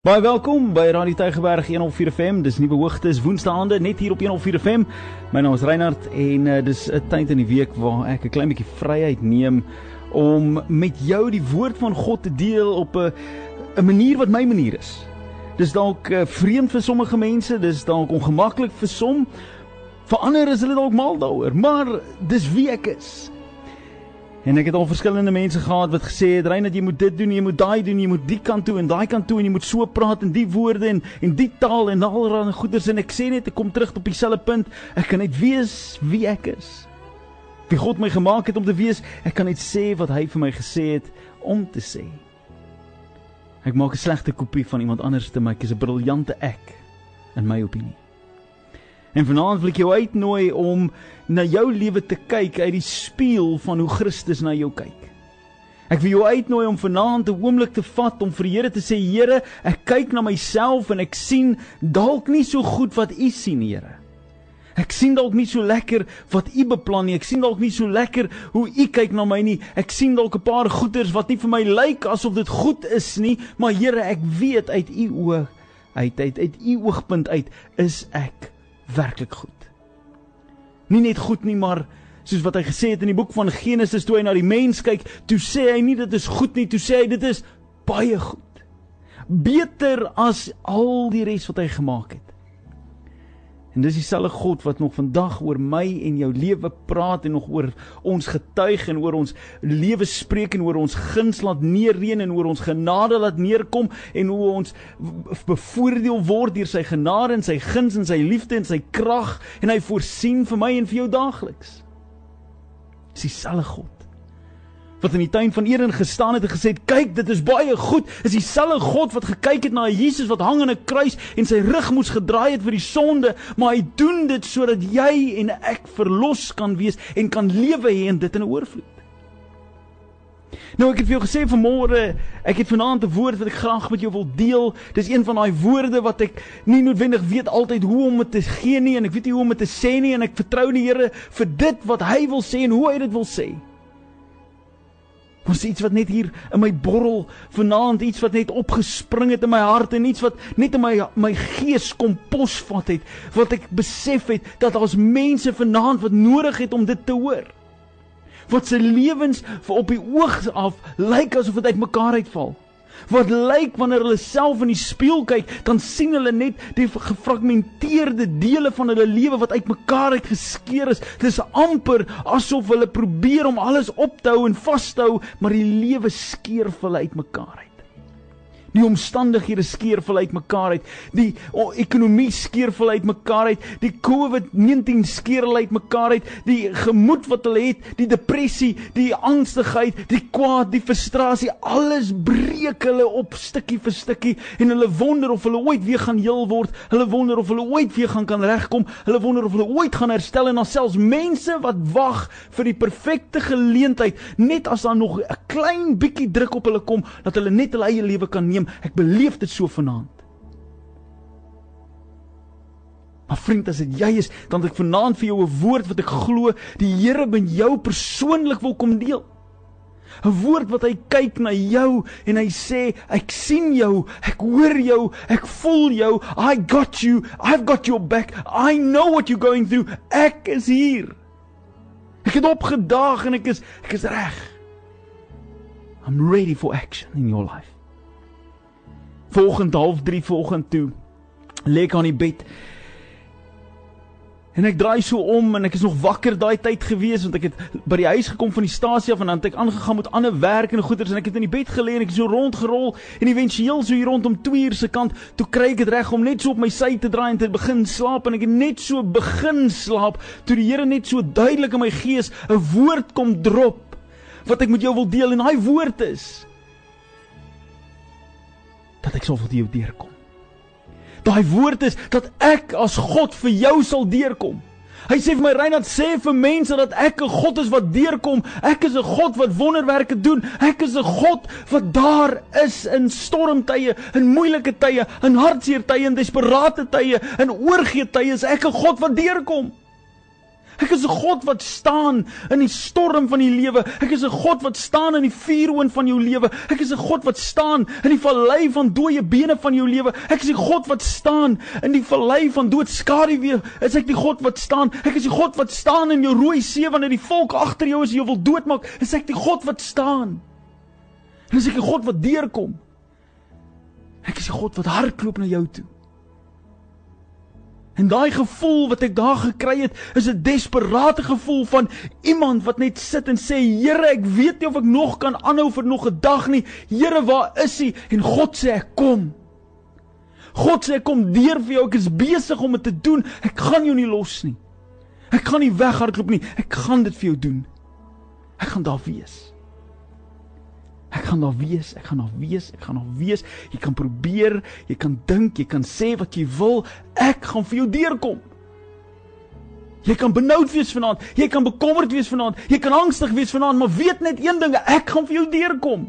Baie welkom by Radio Tygerberg 104 FM. Dis nuwe hoogtes Woensdaande net hier op 104 FM. My naam is Reinhard en uh, dis 'n tyd in die week waar ek 'n klein bietjie vryheid neem om met jou die woord van God te deel op 'n 'n manier wat my manier is. Dis dalk uh, vreemd vir sommige mense, dis dalk ongemaklik vir som. Vir ander is hulle dalk mal daaroor, maar dis wie ek is. En ek het al verskillende mense gehad wat gesê het, "Rein dat jy moet dit doen, jy moet daai doen, jy moet die kant toe en daai kant toe en jy moet so praat in die woorde en en die taal en allerlei goeders en ek sê net ek kom terug op dieselfde punt. Ek kan net wees wie ek is. Wie God my gemaak het om te wees, ek kan net sê wat hy vir my gesê het om te sê. Ek maak 'n slegte kopie van iemand anders te my, ek is 'n briljante ek in my opinie. En vanaand wil ek jou uitnooi om na jou lewe te kyk uit die spieël van hoe Christus na jou kyk. Ek wil jou uitnooi om vanaand 'n oomblik te vat om vir die Here te sê Here, ek kyk na myself en ek sien dalk nie so goed wat U sien, Here. Ek sien dalk nie so lekker wat U beplan nie. Ek sien dalk nie so lekker hoe U kyk na my nie. Ek sien dalk 'n paar goeters wat nie vir my lyk asof dit goed is nie, maar Here, ek weet uit U oë, uit uit uit U oogpunt uit is ek werklik goed. Nie net goed nie, maar soos wat hy gesê het in die boek van Genesis toe hy na die mens kyk, toe sê hy nie dit is goed nie, toe sê hy dit is baie goed. Beter as al die res wat hy gemaak het. En dis dieselfde God wat nog vandag oor my en jou lewe praat en nog oor ons getuig en oor ons lewe spreek en oor ons guns laat neerreën en oor ons genade laat neerkom en hoe ons bevoordeel word deur sy genade en sy guns en sy liefde en sy krag en hy voorsien vir my en vir jou daagliks. Dis dieselfde God wat in die tuin van Eden gestaan het en gesê het kyk dit is baie goed. Is dieselfde God wat gekyk het na Jesus wat hang aan 'n kruis en sy rug moes gedraai het vir die sonde maar hy doen dit sodat jy en ek verlos kan wees en kan lewe hê en dit in 'n oorvloed. Nou ek het vir jou gesê vanmôre ek het vanaand 'n woord wat ek graag met jou wil deel. Dis een van daai woorde wat ek nie noodwendig weet altyd hoe om dit te gee nie en ek weet nie hoe om dit te sê nie en ek vertrou die Here vir dit wat hy wil sê en hoe hy dit wil sê Was iets wat net hier in my borrel vanaand iets wat net opgespring het in my hart en iets wat net in my my gees kom posvat het wat ek besef het dat daar's mense vanaand wat nodig het om dit te hoor. Wat se lewens vir op die oog af lyk asof dit uitmekaar uitval. Wat lyk wanneer hulle self in die spieël kyk, dan sien hulle net die gefragmenteerde dele van hulle lewe wat uitmekaar uitgeskeur is. Dit is amper asof hulle probeer om alles op te hou en vas te hou, maar die lewe skeur hulle uitmekaar uit. Die omstandighede skeur vol uitmekaar uit. Die oh, ekonomie skeur vol uitmekaar uit. Die COVID-19 skeur hulle uitmekaar uit. Die gemoed wat hulle het, die depressie, die angstigheid, die kwaad, die frustrasie, alles breek hulle op stukkie vir stukkie en hulle wonder of hulle ooit weer gaan heel word. Hulle wonder of hulle ooit weer gaan kan regkom. Hulle wonder of hulle ooit gaan herstel en alselfs mense wat wag vir die perfekte geleentheid net as daar nog 'n klein bietjie druk op hulle kom dat hulle net hulle eie lewe kan neem neem. Ek beleef dit so vanaand. Maar vriend, as dit jy is, dan het ek vanaand vir jou 'n woord wat ek glo die Here met jou persoonlik wil kom deel. 'n Woord wat hy kyk na jou en hy sê, ek sien jou, ek hoor jou, ek voel jou. I got you. I've got your back. I know what you're going through. Ek is hier. Ek het opgedaag en ek is ek is reg. I'm ready for action in your life. Volgende half 3 vanoggend toe lê ek aan die bed. En ek draai so om en ek is nog wakker daai tyd gewees want ek het by die huis gekom van die stasie af en dan het ek aangegaan met ander werk en goeders en ek het in die bed gelê en ek het so rondgerol en éventueel so hier rondom 2 uur se kant toe kry ek dit reg om net so op my sy te draai en te begin slaap en ek het net so begin slaap toe die Here net so duidelik in my gees 'n woord kom drop wat ek met jou wil deel en daai woord is dat ek sal vir jou deurkom. Daai woord is dat ek as God vir jou sal deurkom. Hy sê vir my Reinhard sê vir mense dat ek 'n God is wat deurkom. Ek is 'n God wat wonderwerke doen. Ek is 'n God wat daar is in stormtye, in moeilike tye, in hartseer tye, in desperate tye, in oorgee tye. Is ek 'n God wat deurkom. Ek is 'n God wat staan in die storm van die lewe. Ek is 'n God wat staan in die vuuroond van jou lewe. Ek is 'n God wat staan in die vallei van dooie bene van jou lewe. Ek is die God wat staan in die vallei van doodskaduwee. Is ek die God wat staan? Ek is die God wat staan in jou rooi see wanneer die volk agter jou is en jou wil doodmaak. Is ek die God wat staan? En is ek die God wat deurkom? Ek is die God wat hardloop na jou toe. En daai gevoel wat ek daar gekry het, is 'n desperate gevoel van iemand wat net sit en sê, "Here, ek weet nie of ek nog kan aanhou vir nog 'n dag nie. Here, waar is U?" En God sê, "Ek kom." God sê, "Ek kom deur vir jou. Ek is besig om dit te doen. Ek gaan jou nie los nie. Ek gaan nie weghardloop nie. Ek gaan dit vir jou doen. Ek gaan daar wees." Ek gaan daar wees, ek gaan daar wees, ek gaan daar wees. Jy kan probeer, jy kan dink, jy kan sê wat jy wil. Ek gaan vir jou deurkom. Jy kan benoud wees vanaand, jy kan bekommerd wees vanaand, jy kan angstig wees vanaand, maar weet net een ding, ek gaan vir jou deurkom.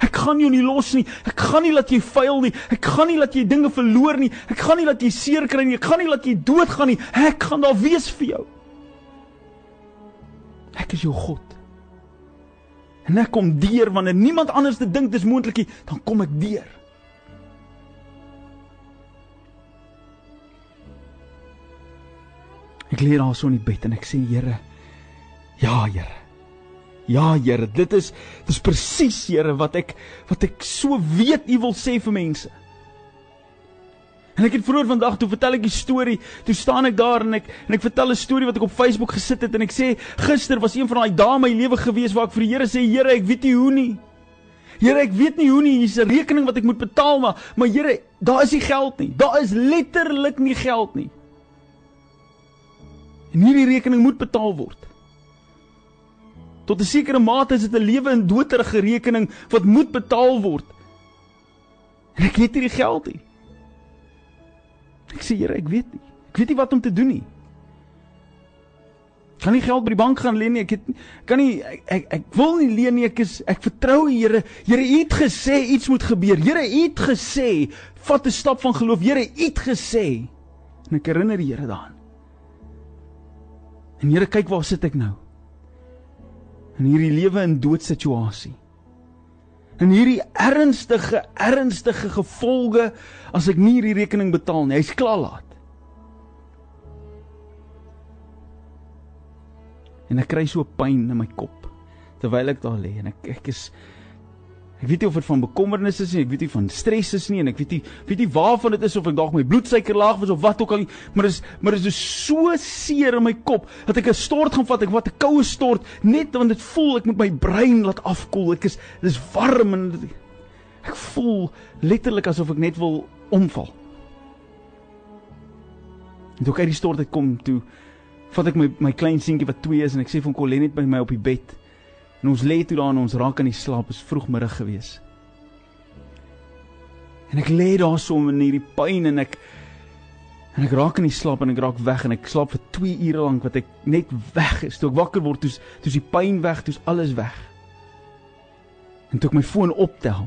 Ek gaan jou nie los nie. Ek gaan nie laat jy faal nie. Ek gaan nie laat jy dinge verloor nie. Ek gaan nie laat jy seer kry nie. Ek gaan nie laat jy doodgaan nie. Ek gaan daar wees vir jou. Ek is jou God. En ek kom deur wanneer niemand anders te dink dis moontlik nie, dan kom ek deur. Ek lê daar so in die bed en ek sê Here, ja Here. Ja Here, dit is dis presies Here wat ek wat ek so weet U wil sê vir mense. En ek het vroeër vandag toe vertel ek 'n storie. Toe staan ek daar en ek en ek vertel 'n storie wat ek op Facebook gesit het en ek sê gister was een van daai dae in my lewe gewees waar ek vir die Here sê Here, ek weet nie hoe nie. Here, ek weet nie hoe nie. Hier's 'n rekening wat ek moet betaal maar maar Here, daar is nie geld nie. Daar is letterlik nie geld nie. En hierdie rekening moet betaal word. Tot 'n sekere mate is dit 'n lewe en doodrige rekening wat moet betaal word. En ek het nie die geld nie. Ek sê Here, ek weet nie. Ek weet nie wat om te doen nie. Kan nie geld by die bank gaan leen nie. Ek het kan nie ek ek, ek wil nie leen nie. Ek is ek vertrou U Here. Here, U het gesê iets moet gebeur. Here, U het gesê vat 'n stap van geloof. Here, U het gesê. En ek herinner die Here daaraan. En Here, kyk waar sit ek nou? In hierdie lewe en dood situasie en hierdie ernstige ernstige gevolge as ek nie hierdie rekening betaal nie. Hy's klaar laat. En ek kry so pyn in my kop terwyl ek daar lê en ek ek is Ek weet nie of dit van bekommernis is nie, ek weet nie van stres is nie en ek weet nie weet nie waarvan dit is of ek dalk my bloedsuiker laag was of wat ook al nie, maar is maar is so seer in my kop dat ek 'n stort gaan vat, ek wat 'n koue stort net want dit voel ek moet my brein laat afkoel. Ek is dis warm en ek voel letterlik asof ek net wil omval. En toe ek uit die stort uit kom toe vat ek my my klein seentjie wat 2 is en ek sê vir hom kom lê net by my op die bed. En ons lê toe daar en ons raak aan die slaap, is vroegmiddag gewees. En ek lê daar so in hierdie pyn en ek en ek raak in die slaap en ek raak weg en ek slaap vir 2 ure lank wat ek net weg is. Toe ek wakker word, toe's toe's die pyn weg, toe's alles weg. En toe ek my foon optel,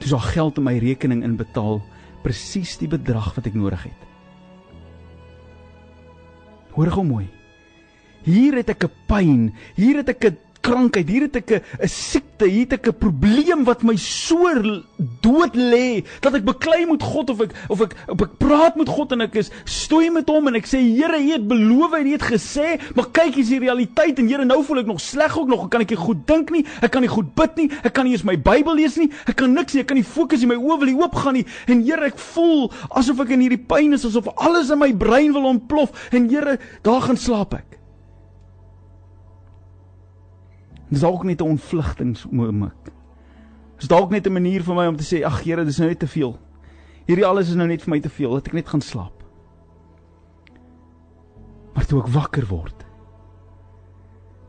toe's daar geld in my rekening inbetaal, presies die bedrag wat ek nodig het. Hoor gou mooi. Hier het ek 'n pyn, hier het ek 'n krankheid, hier het ek 'n siekte, hier het ek 'n probleem wat my so dood lê dat ek beklei met God of ek of ek of ek praat met God en ek is stoei met hom en ek sê Here, U het beloof en U het gesê, maar kyk hier's die realiteit en Here, nou voel ek nog sleg ook nog, ek kan ek nie goed dink nie, ek kan nie goed bid nie, ek kan nie eens my Bybel lees nie, ek kan niks nie, ek kan nie fokus nie, my oë wil nie oop gaan nie en Here, ek voel asof ek in hierdie pyn is, asof alles in my brein wil ontplof en Here, daar gaan slaap ek. Dis dalk net 'n ontvlugtingsoomblik. Dis dalk net 'n manier vir my om te sê, ag Here, dis nou net te veel. Hierdie alles is nou net vir my te veel, dat ek net gaan slaap. Maar toe ek wakker word,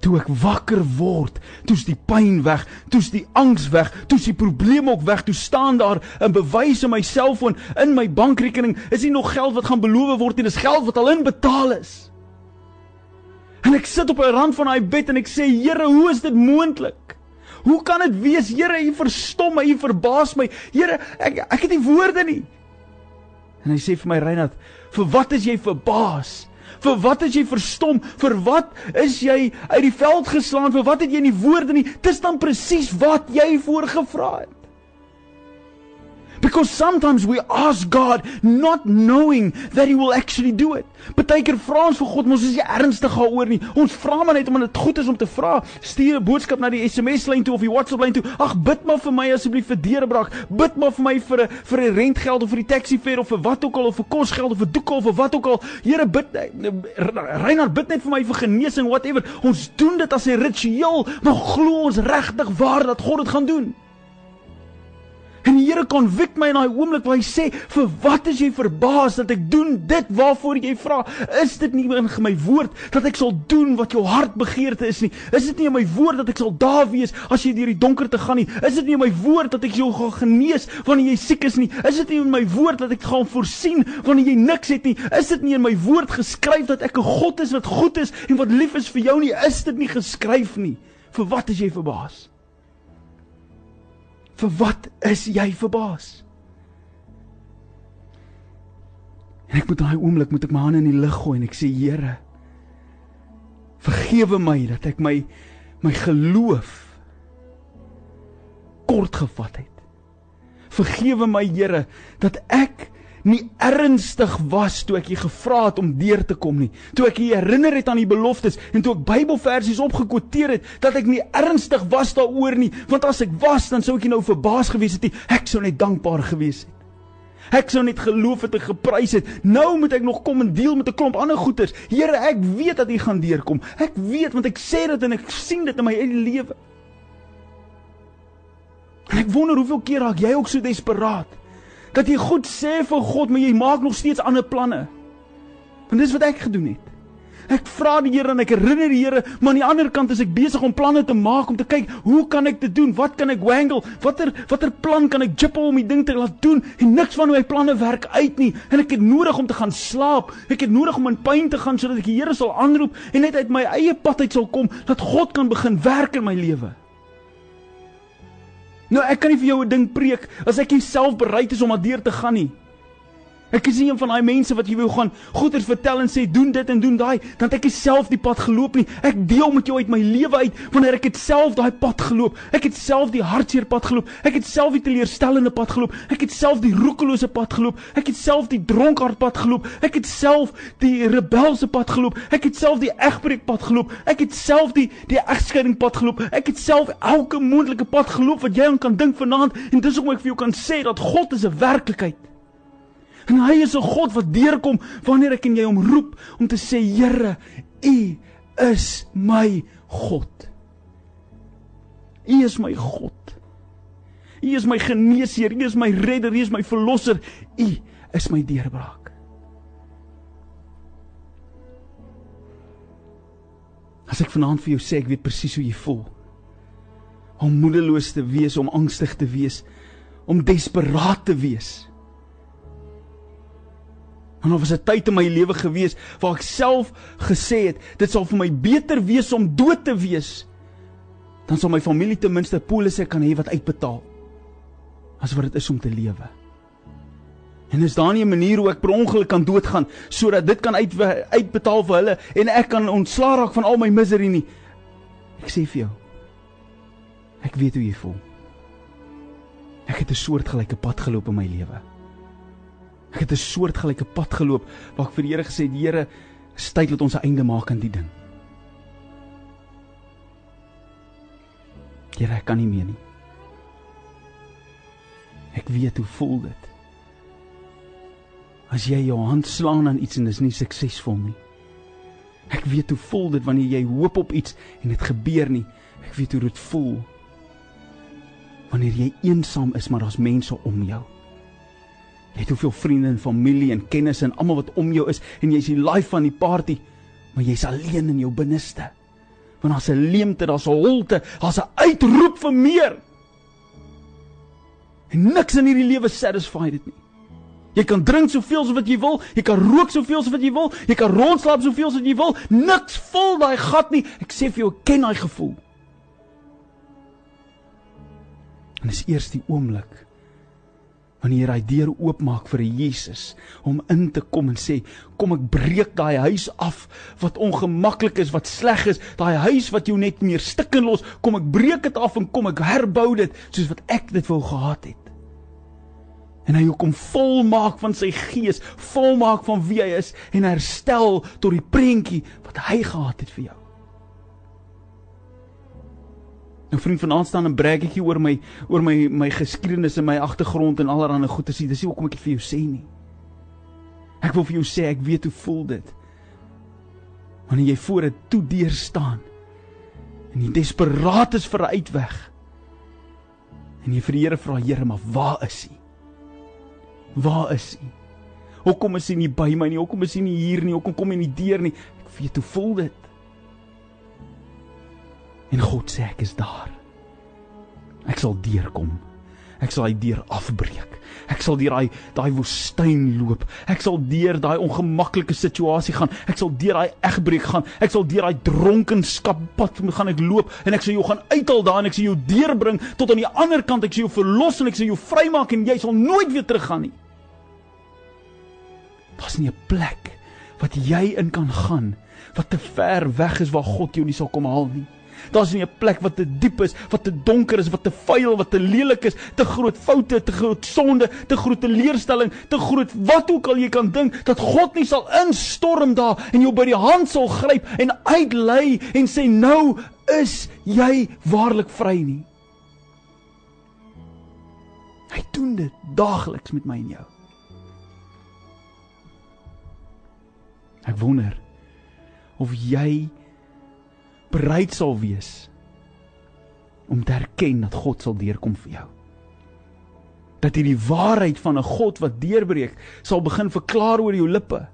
toe ek wakker word, toe's die pyn weg, toe's die angs weg, toe's die probleem ook weg, toe staan daar 'n bewys in my selfoon, in my bankrekening, is nie nog geld wat gaan beloof word nie, dis geld wat al inbetaal is. En ek sit op 'n rand van daai bed en ek sê, Here, hoe is dit moontlik? Hoe kan dit wees? Here, U verstom my, U verbaas my. Here, ek ek het nie woorde nie. En hy sê vir my, Reinhard, vir wat is jy verbaas? Vir wat is jy verstom? Vir wat is jy uit die veld geslaan? Vir wat het jy nie woorde nie? Dis dan presies wat jy voorgevra het. Because sometimes we ask God not knowing that he will actually do it. Partykeer vra ons vir God, mos is jy ernstig daaroor nie. Ons vra maar net omdat dit goed is om te vra. Stuur 'n boodskap na die SMS lyn toe of die WhatsApp lyn toe. Ag, bid maar vir my asseblief vir deurbraak. Bid maar vir my vir 'n vir 'n rentgeld of vir die taxi fare of vir wat ook al of vir kosgeld of vir doeke of vir wat ook al. Here bid Reinhard bid net vir my vir genesing whatever. Ons doen dit as 'n ritueel, maar glo ons regtig waar dat God dit gaan doen? En die Here konvik my in daai oomblik waar hy sê, "Vir wat is jy verbaas dat ek doen dit waarvoor jy vra? Is dit nie in my woord dat ek sal doen wat jou hart begeerte is nie? Is dit nie in my woord dat ek sal daar wees as jy deur die donker te gaan nie? Is dit nie in my woord dat ek jou gaan genees wanneer jy siek is nie? Is dit nie in my woord dat ek gaan voorsien wanneer jy niks het nie? Is dit nie in my woord geskryf dat ek 'n God is wat goed is en wat lief is vir jou nie? Is dit nie geskryf nie? Vir wat is jy verbaas? Vir wat is jy verbaas? En ek moet daai oomblik moet ek my hande in die lug gooi en ek sê Here, vergewe my dat ek my my geloof kort gevat het. Vergewe my Here dat ek nie ernstig was toe ek jy gevra het om deur te kom nie. Toe ek jy herinner het aan die beloftes en toe ek Bybelversies opgekwoteer het dat ek nie ernstig was daaroor nie, want as ek was dan sou ek nie nou verbaas gewees het nie. Ek sou net dankbaar gewees het. Ek sou net geloof het en geprys het. Nou moet ek nog kom en deel met 'n klomp ander goeters. Here, ek weet dat U gaan deurkom. Ek weet want ek sê dit en ek sien dit in my eie lewe. En ek wonder hoeveel keer raak jy ook so desperaat dat jy goed sê vir God, maar jy maak nog steeds ander planne. Want dis wat ek gedoen het. Ek vra die Here en ek herinner die Here, maar aan die ander kant is ek besig om planne te maak om te kyk, hoe kan ek dit doen? Wat kan ek wangle? Watter watter plan kan ek jippel om die ding te laat doen? En niks van my planne werk uit nie. En ek het nodig om te gaan slaap. Ek het nodig om in pyn te gaan sodat ek die Here sal aanroep en net uit my eie pad uit sal kom dat God kan begin werk in my lewe. Nou ek kan nie vir jou 'n ding preek as ek self bereid is om daardeur te gaan nie. Ek is nie een van daai mense wat jy wil gaan goeders vertel en sê doen dit en doen daai, dan ek het self die pad geloop nie. Ek deel met jou uit my lewe uit wanneer ek het self daai pad geloop. Ek het self die hartseer pad geloop. Ek het self die teleurstellende pad geloop. Ek het self die roekelose pad geloop. Ek het self die dronkaard pad geloop. Ek het self die rebelse pad geloop. Ek het self die egbreek pad geloop. Ek het self die die egskeiding pad geloop. Ek het self elke moontlike pad geloop wat jy aan kan dink vanaand en dis hoekom ek vir jou kan sê dat God is 'n werklikheid. En hy is 'n God wat deurkom wanneer ek en jy hom roep om te sê Here, U is my God. U is my God. U is my geneesheer, U is my redder, U is my verlosser. U is my deurbraak. As ek vanaand vir jou sê ek weet presies hoe jy voel. Om moedeloos te wees, om angstig te wees, om desperaat te wees. En of was 'n tyd in my lewe gewees waar ek self gesê het, dit sal vir my beter wees om dood te wees dan sal my familie ten minste polisse kan hê wat uitbetaal as wat dit is om te lewe. En is daar nie 'n manier hoe ek per ongeluk kan doodgaan sodat dit kan uit, uitbetaal vir hulle en ek kan ontslaa raak van al my misery nie? Ek sê vir jou. Ek weet hoe jy voel. Ek het 'n soortgelyke pad geloop in my lewe. Ek het 'n soortgelyke pad geloop waar ek vir die Here gesê het: "Here, tyd dat ons 'n einde maak aan die ding." Here, ek kan nie meer nie. Ek weet hoe voel dit. As jy jou hand slaan aan iets en dit is nie suksesvol nie. Ek weet hoe voel dit wanneer jy hoop op iets en dit gebeur nie. Ek weet hoe dit voel wanneer jy eensaam is maar daar's mense om jou. Jy het hoeveel vriende en familie en kennisse en almal wat om jou is en jy's die life van die party, maar jy's alleen in jou binneste. Want daar's 'n leemte, daar's 'n holte, daar's 'n uitroep vir meer. En niks in hierdie lewe satisfy dit nie. Jy kan drink soveel as wat jy wil, jy kan rook soveel as wat jy wil, jy kan rondslaap soveel as wat jy wil, niks vul daai gat nie. Ek sê vir jou, ken daai gevoel. En dis eers die oomblik wanneer hy deur oopmaak vir Jesus om in te kom en sê kom ek breek daai huis af wat ongemaklik is wat sleg is. Daai huis wat jou net meer stik en los. Kom ek breek dit af en kom ek herbou dit soos wat ek dit wou gehad het. En hy kom volmaak van sy gees volmaak van wie hy is en herstel tot die prentjie wat hy gehad het vir jou Nou vriend vanaand staan 'n brekkie oor my oor my my geskiedenis en my agtergrond en allerlei goed te sien. Dis nie hoekom ek dit vir jou sê nie. Ek wil vir jou sê ek weet hoe voel dit. Wanneer jy voor 'n toe deur staan en jy desperaat is vir 'n uitweg. En jy vir die Here vra, Here, maar waar is hy? Waar is hy? Hoekom is hy nie by my nie? Hoekom is hy nie hier nie? Hoekom kom hy nie deur nie? Ek weet hoe voel dit. En God sê ek is daar. Ek sal deurkom. Ek sal hy deur afbreek. Ek sal deur daai daai woestyn loop. Ek sal deur daai ongemaklike situasie gaan. Ek sal deur daai egbreek gaan. Ek sal deur daai dronkenskap pad gaan ek loop en ek sal jou gaan uithaal daar en ek sal jou deurbring tot aan die ander kant. Ek sal jou verlos en ek sal jou vrymaak en jy sal nooit weer teruggaan nie. Daar's nie 'n plek wat jy in kan gaan wat te ver weg is waar God jou nie sal kom haal nie. Daar's nie 'n plek wat te diep is, wat te donker is, wat te vuil, wat te lelik is, te groot foute, te groot sonde, te groot teleurstelling, te groot wat ook al jy kan dink dat God nie sal instorm daar en jou by die hand sal gryp en uitlei en sê nou is jy waarlik vry nie. Hy doen dit daagliks met my en jou. Ek wonder of jy bereid sal wees om te erken dat God sal deurkom vir jou. Dat jy die waarheid van 'n God wat deurbreek sal begin verklaar oor jou lippe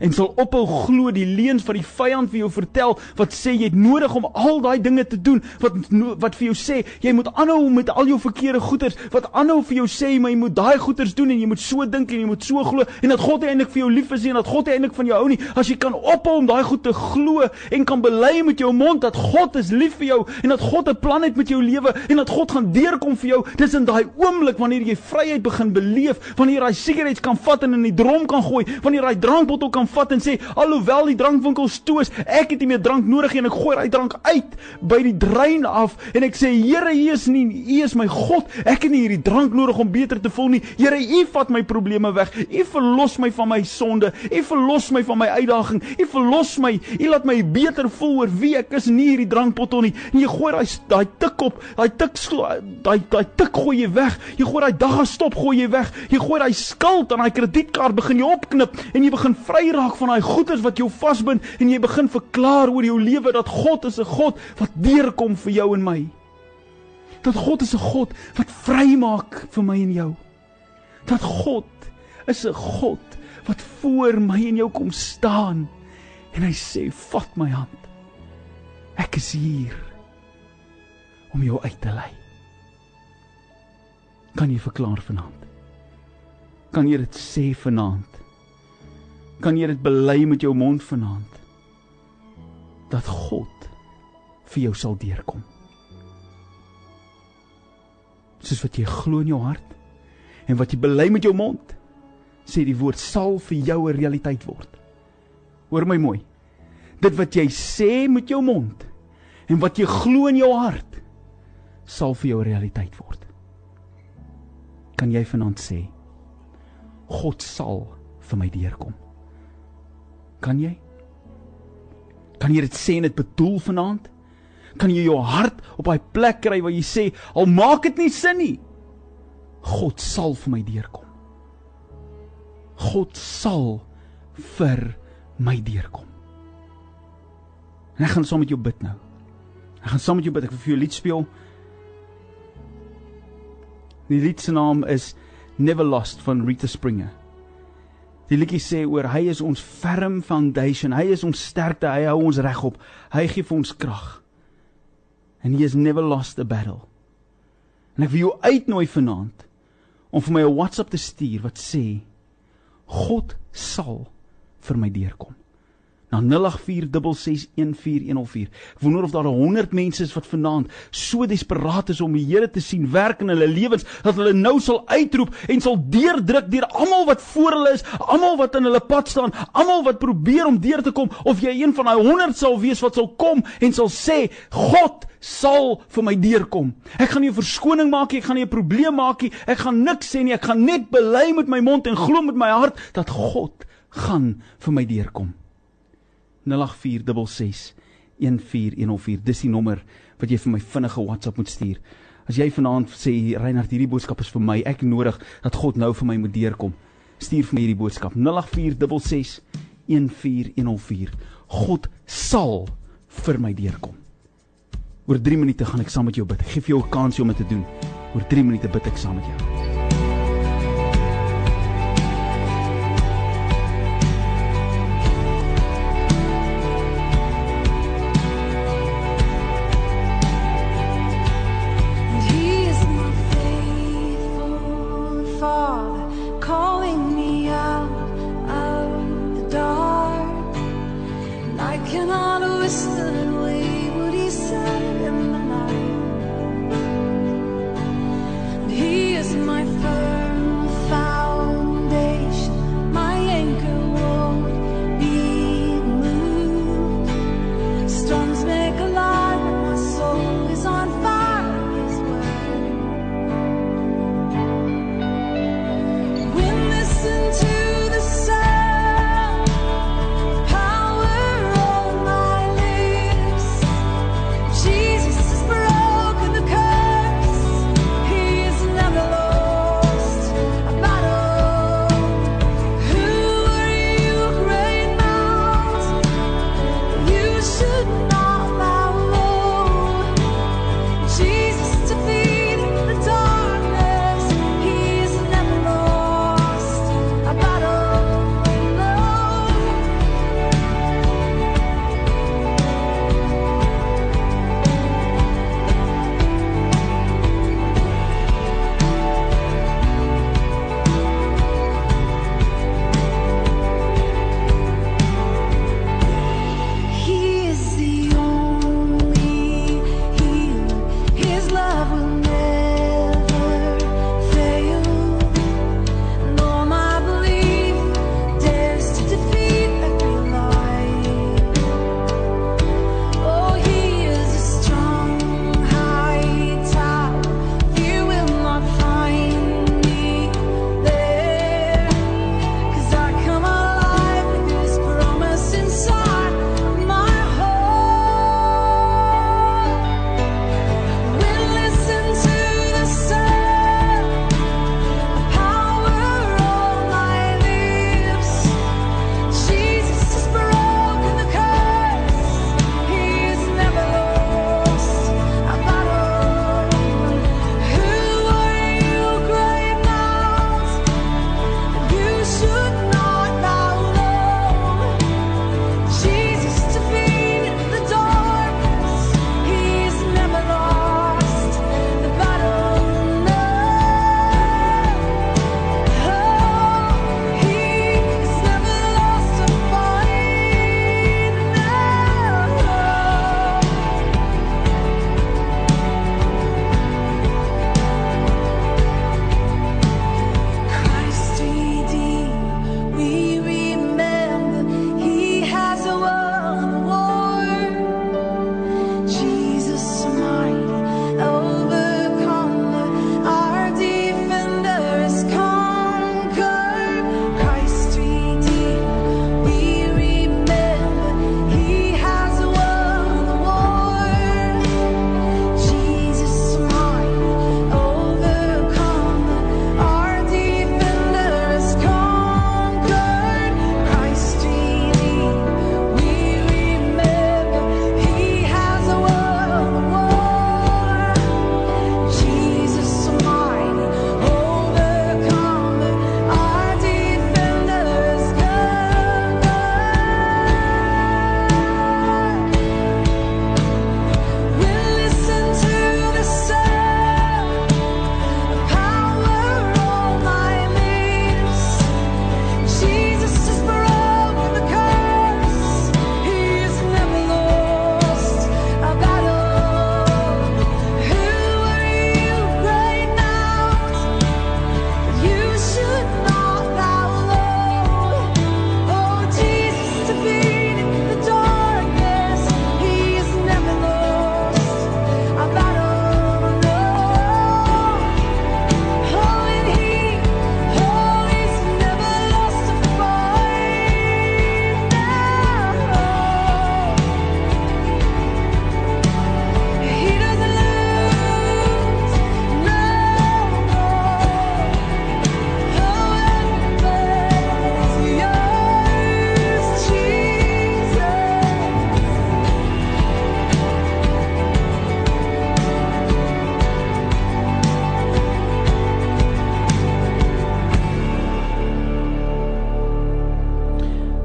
en sal ophou glo die leuns van die vyand vir jou vertel wat sê jy het nodig om al daai dinge te doen wat wat vir jou sê jy moet aanhou met al jou verkeerde goeders wat aanhou vir jou sê maar jy moet daai goeders doen en jy moet so dink en jy moet so glo en dat God eintlik vir jou lief is en dat God eintlik van jou hou nie. As jy kan ophou om daai goed te glo en kan bely met jou mond dat God is lief vir jou en dat God 'n plan het met jou lewe en dat God gaan deurkom vir jou dis in daai oomblik wanneer jy vryheid begin beleef wanneer jy daai sigarette kan vat en in die drom kan gooi wanneer jy daai drankbottel kan vat en sê alhoewel die drankwinkels toe is, ek het nie meer drank nodig nie en ek gooi daai drank uit by die drein af en ek sê Here, U is nie U is my God. Ek het nie hierdie drank nodig om beter te voel nie. Here, U vat my probleme weg. U verlos my van my sonde. U verlos my van my uitdaging. U verlos my. U laat my beter voel oor wie ek is, nie hierdie drankbottel nie. En jy gooi daai daai tik op, daai tik daai daai tik gooi jy weg. Jy gooi daai dag stop gooi jy weg. Jy gooi daai skuld aan daai kredietkaart begin jy opknip en jy begin vry raak van daai goeders wat jou vasbind en jy begin verklaar oor jou lewe dat God is 'n God wat deurkom vir jou en my. Dat God is 'n God wat vrymaak vir my en jou. Dat God is 'n God wat voor my en jou kom staan en hy sê vat my hand. Ek is hier om jou uit te lei. Kan jy verklaar vanaand? Kan jy dit sê vanaand? Kan jy dit bely met jou mond vanaand dat God vir jou sal deurkom. Soos wat jy glo in jou hart en wat jy bely met jou mond, sê die woord sal vir jou 'n realiteit word. Hoor my mooi. Dit wat jy sê met jou mond en wat jy glo in jou hart sal vir jou 'n realiteit word. Kan jy vanaand sê God sal vir my deurkom? Kan jy? Kan jy dit sê en dit bedoel vanaand? Kan jy jou hart op daai plek kry waar jy sê, al maak dit nie sin nie, God sal vir my deurkom. God sal vir my deurkom. En ek gaan saam met jou bid nou. Ek gaan saam met jou bid. Ek wil vir jou lied speel. Die lied se naam is Never Lost van Rita Springer. Die liedjie sê oor hy is ons firm foundation. Hy is ons sterkte. Hy hou ons regop. Hy gee vir ons krag. And he has never lost a battle. En ek wil jou uitnooi vanaand om vir my 'n WhatsApp te stuur wat sê God sal vir my deurkom. Na 0846614104. Ek wonder of daar 100 mense is wat vanaand so desperaat is om die Here te sien werk in hulle lewens dat hulle nou sal uitroep en sal deurdruk deur almal wat voor hulle is, almal wat in hulle pad staan, almal wat probeer om deur te kom of jy een van daai 100 sal wees wat sal kom en sal sê God sal vir my deurkom. Ek gaan nie 'n verskoning maak nie, ek gaan nie 'n probleem maak nie, ek gaan niks sê nie, ek gaan net bely met my mond en glo met my hart dat God gaan vir my deurkom. 0846614104. Dis die nommer wat jy vir my vinnige WhatsApp moet stuur. As jy vanaand sê Reinhard, hierdie boodskap is vir my. Ek nodig dat God nou vir my moet deurkom. Stuur vir my hierdie boodskap 0846614104. God sal vir my deurkom. Oor 3 minute gaan ek saam met jou bid. Ek gee vir jou 'n kans om dit te doen. Oor 3 minute bid ek saam met jou.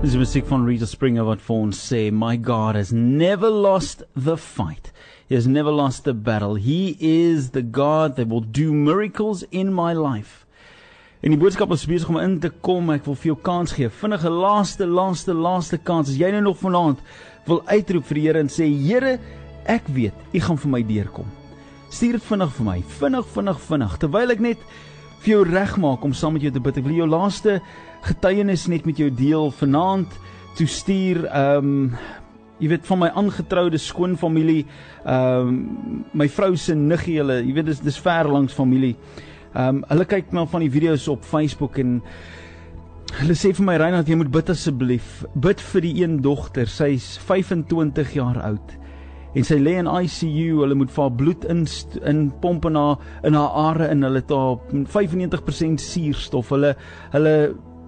Dis die musiek van Rita Springer wat vir ons sê, "My God has never lost the fight. He has never lost the battle. He is the God that will do miracles in my life." En die boodskap is besig om in te kom. Ek wil vir jou kans gee. Vinnige laaste laaste laaste kans. As jy nou nog vanaand wil uitroep vir die Here en sê, "Here, ek weet, U gaan vir my deurkom." Stuur dit vinnig vir my. Vinnig, vinnig, vinnig. Terwyl ek net vir jou regmaak om saam met jou te bid. Ek wil jou laaste getuienis net met jou deel. Vanaand toe stuur ehm um, jy weet van my aangetroude skoonfamilie ehm um, my vrou se niggie hulle jy weet dis dis ver langs familie. Ehm um, hulle kyk na van die video's op Facebook en hulle sê vir my Reinhard jy moet bid asseblief. Bid vir die een dogter. Sy's 25 jaar oud en sy lê in ICU hulle moet vir haar bloed in in pomp in haar in haar are in hulle het haar 95% suurstof. Hulle hulle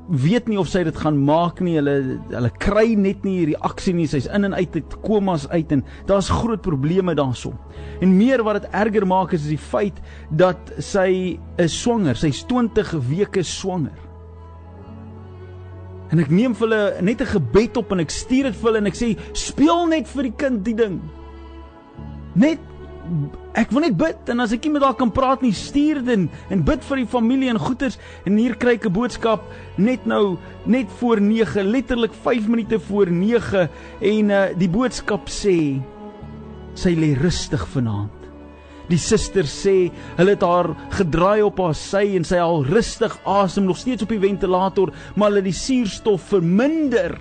weet nie of sy dit gaan maak nie. Hulle hulle kry net nie hierdie aksie nie. Sy's in en uit uit komas uit en daar's groot probleme daarson. En meer wat dit erger maak is, is die feit dat sy is swanger. Sy's 20 weke swanger. En ek neem vir hulle net 'n gebed op en ek stuur dit vir hulle en ek sê speel net vir die kind die ding. Net ek wil net bid en as ek nie met haar kan praat nie, stuur dit en, en bid vir die familie en goeters en hier kry ek 'n boodskap net nou net voor 9, letterlik 5 minute voor 9 en uh, die boodskap sê sy lê rustig vanaand. Die suster sê hulle het haar gedraai op haar sy en sy al rustig asem nog steeds op die ventilator, maar hulle die suurstof verminder.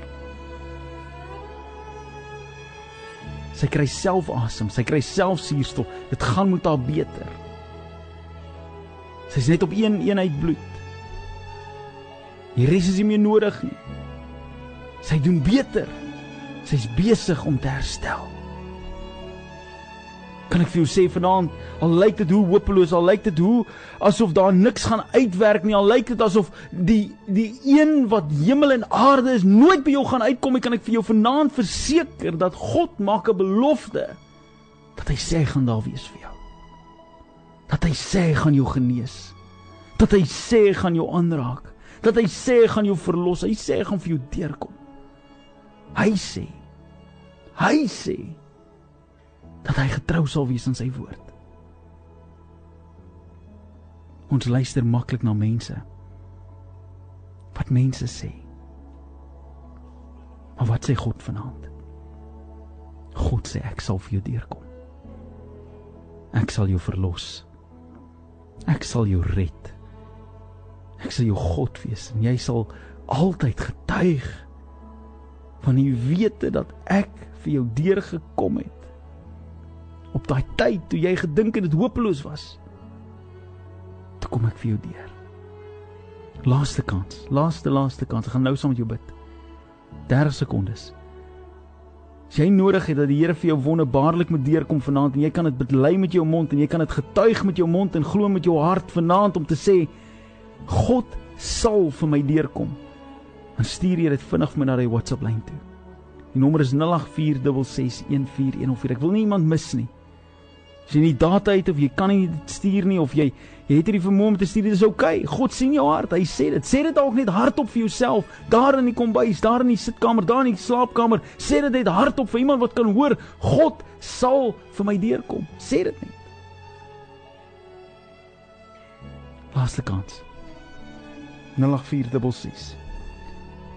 Sy kry self asem, sy kry self suurstof. Dit gaan met haar beter. Sy's net op een eenheid bloed. Die res is nie meer nodig nie. Sy doen beter. Sy's besig om te herstel kan ek vir jou sê vanaand, al lyk dit hoe hopeloos, al lyk dit hoe asof daar niks gaan uitwerk nie, al lyk dit asof die die een wat hemel en aarde is nooit by jou gaan uitkom nie, kan ek vir jou vanaand verseker dat God maak 'n belofte dat hy sê gaan daar wees vir jou. Dat hy sê gaan jou genees. Dat hy sê gaan jou aanraak. Dat hy sê gaan jou verlos. Hy sê gaan vir jou deurkom. Hy sê. Hy sê dat hy getrou sal wees aan sy woord. Ons luister maklik na mense. Wat mense sê. Maar wat sê God vanaand? God sê ek sal vir jou deurkom. Ek sal jou verlos. Ek sal jou red. Ek sal jou God wees en jy sal altyd getuig van die wete dat ek vir jou deurgekom het op daai tyd toe jy gedink het dit hopeloos was. Toe kom ek vir jou deur. Laaste kans, laaste laaste kans. Ek gaan nou saam met jou bid. 30 sekondes. As jy nodig het dat die Here vir jou wonderbaarlik moet deurkom vanaand en jy kan dit bely met jou mond en jy kan dit getuig met jou mond en glo met jou hart vanaand om te sê God sal vir my deurkom. Dan stuur jy dit vinnig vir my na die WhatsApp lyn toe. Die nommer is 0846614104. Ek wil nie iemand mis nie. As jy nie data het of jy kan nie stuur nie of jy jy het nie vermoë om te stuur, dit is oukei. Okay. God sien jou hart. Hy sê dit. Sê dit dalk net hardop vir jouself, daar in die kombuis, daar in die sitkamer, daar in die slaapkamer. Sê dit net hardop vir iemand wat kan hoor. God sal vir my deurkom. Sê dit net. Laaste kans. 0846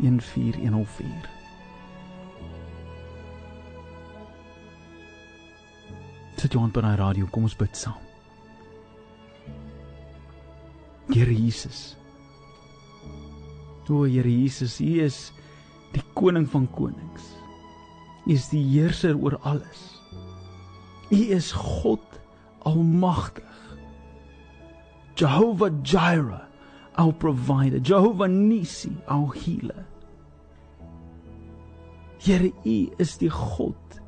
14104 Sit jou hand by daai radio, kom ons bid saam. Here Jesus. O Here Jesus, U is die koning van konings. U is die heerser oor alles. U is God almagtig. Jehovah Jireh, our provider, Jehovah Nissi, our healer. Here, U is die God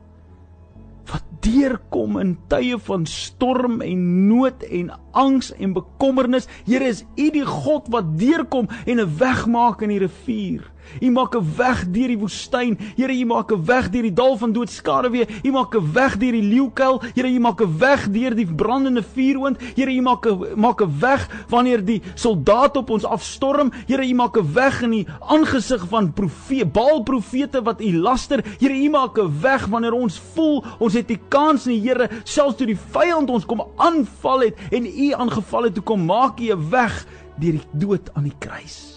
wat deurkom in tye van storm en nood en angs en bekommernis. Here is U die God wat deurkom en 'n weg maak in die rivier. U maak 'n weg deur die woestyn. Here, U maak 'n weg deur die dal van doodskadewee. U maak 'n weg deur die leeukuil. Here, U maak 'n weg deur die brandende vuuroond. Here, U maak 'n maak 'n weg wanneer die soldate op ons afstorm. Here, U maak 'n weg in die aangesig van profete, Baal profete wat U laster. Here, U maak 'n weg wanneer ons voel ons het nie kans nie, Here, selfs toe die vyand ons kom aanval het en U aangeval het, toe kom maak U 'n weg deur die dood aan die kruis.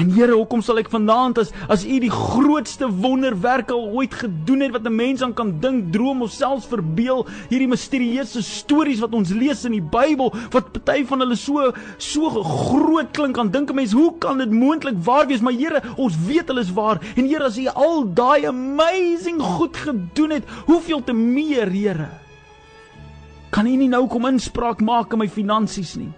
En Here, hoekom sal ek vanaand as as U die grootste wonderwerk al ooit gedoen het wat 'n mens aan kan dink, droom of selfs verbeel, hierdie misterieuse stories wat ons lees in die Bybel, wat party van hulle so so groot klink aan dink 'n mens, hoe kan dit moontlik waar wees? Maar Here, ons weet hulle is waar. En Here, as U al daai amazing goed gedoen het, hoeveel te meer, Here? Kan U nie nou kom inspraak maak in my finansies nie?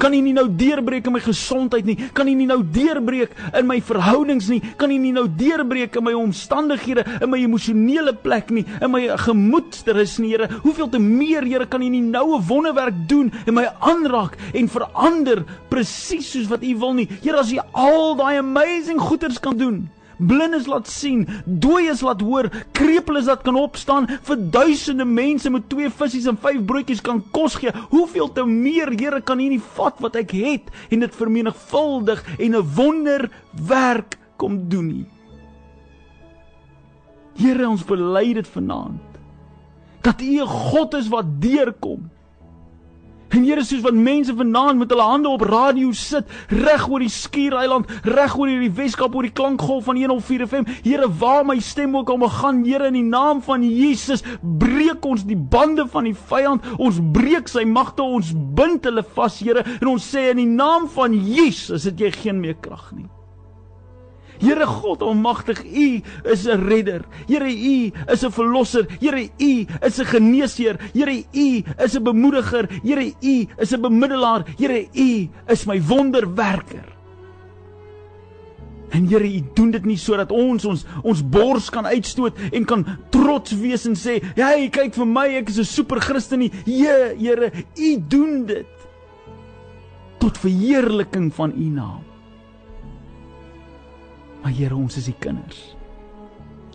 Kan U nie nou deurbreek in my gesondheid nie? Kan U nie nou deurbreek in my verhoudings nie? Kan U nie nou deurbreek in my omstandighede, in my emosionele plek nie, in my gemoedsrus nie, Here? Hoeveel te meer, Here, kan U nie nou 'n wonderwerk doen en my aanraak en verander presies soos wat U wil nie? Here, as U al daai amazing goeders kan doen, blindes laat sien, dooies laat hoor, krepeles laat kan opstaan, vir duisende mense met twee visse en vyf broodjies kan kos gee. Hoeveel te meer, Here, kan U nie vat wat ek het en dit vermenigvuldig en 'n wonderwerk kom doen nie. Here, ons bely dit vanaand dat U 'n God is wat deurkom. En Here soos wat mense vanaand met hulle hande op radio sit, reg oor die Skiereiland, reg oor hierdie Weskaap oor die klankgolf van 104 FM. Here, waar my stem ook al mag gaan, Here in die naam van Jesus, breek ons die bande van die vyand. Ons breek sy magte, ons bind hulle vas, Here, en ons sê in die naam van Jesus, het jy geen meer krag nie. Here God almagtig, U is 'n redder. Here U is 'n verlosser. Here U is 'n geneesheer. Here U is 'n bemoediger. Here U is 'n bemiddelaar. Here U is my wonderwerker. En Here, U doen dit nie sodat ons ons ons bors kan uitstoot en kan trots wees en sê, "Hey, kyk vir my, ek is 'n super Christen nie." Ja, Here, U doen dit tot verheerliking van U naam. Maar Here, ons is U kinders.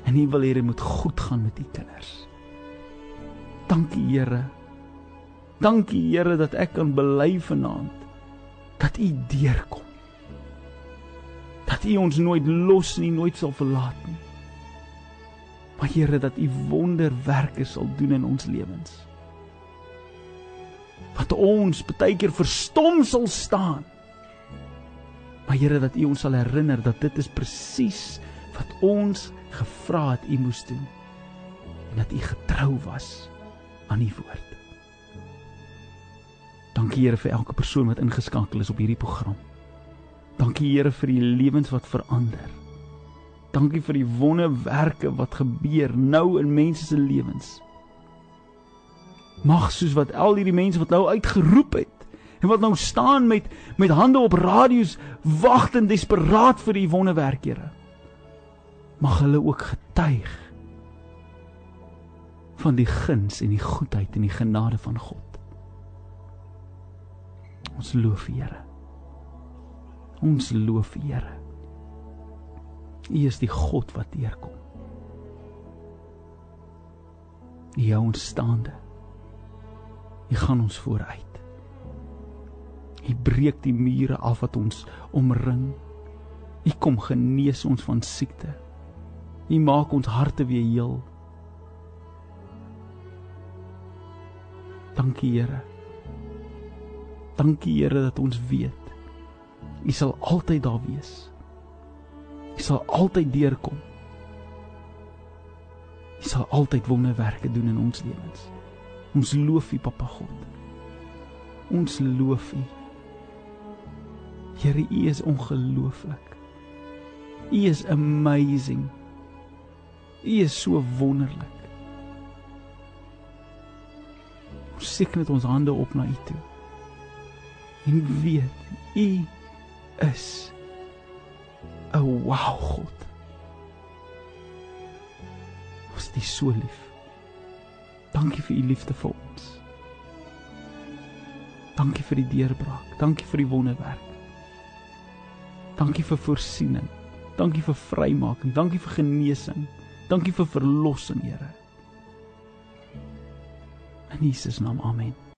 En U wil hê dit moet goed gaan met U kinders. Dankie Here. Dankie Here dat ek kan bely vanaand dat U deurkom. Dat U ons nooit los nie, nooit sal verlaat nie. Maar Here dat U wonderwerke sal doen in ons lewens. Wat ons baie keer verstom sal staan Maar Here dat U ons sal herinner dat dit is presies wat ons gevra het U moes doen en dat U getrou was aan U woord. Dankie Here vir elke persoon wat ingeskakel is op hierdie program. Dankie Here vir die lewens wat verander. Dankie vir die wonderwerke wat gebeur nou in mense se lewens. Mag soos wat al hierdie mense wat nou uitgeroep het en wat nou staan met met hande op radio's wagtend desperaat vir u wonderwerk, Here. Mag hulle ook getuig van die guns en die goedheid en die genade van God. Ons loof U, Here. Ons loof U, Here. U is die God wat deurkom. U hou ons staande. U gaan ons vooruit. U breek die mure af wat ons omring. U kom genees ons van siekte. U maak ons harte weer heel. Dankie Here. Dankie Here dat ons weet U sal altyd daar wees. U sal altyd deurkom. U sal altyd wonderwerke doen in ons lewens. Ons loof U Papa God. Ons loof U. Here, U is ongelooflik. U is amazing. U is so wonderlik. Ons steek net ons hande op na U toe. En weet, U is 'n wow God. Ons is so lief. Dankie vir U liefde vir ons. Dankie vir die deurbraak. Dankie vir die wonderwerk. Dankie vir voorsiening. Dankie vir vrymaking. Dankie vir genesing. Dankie vir verlossing, Here. In Jesus naam. Amen.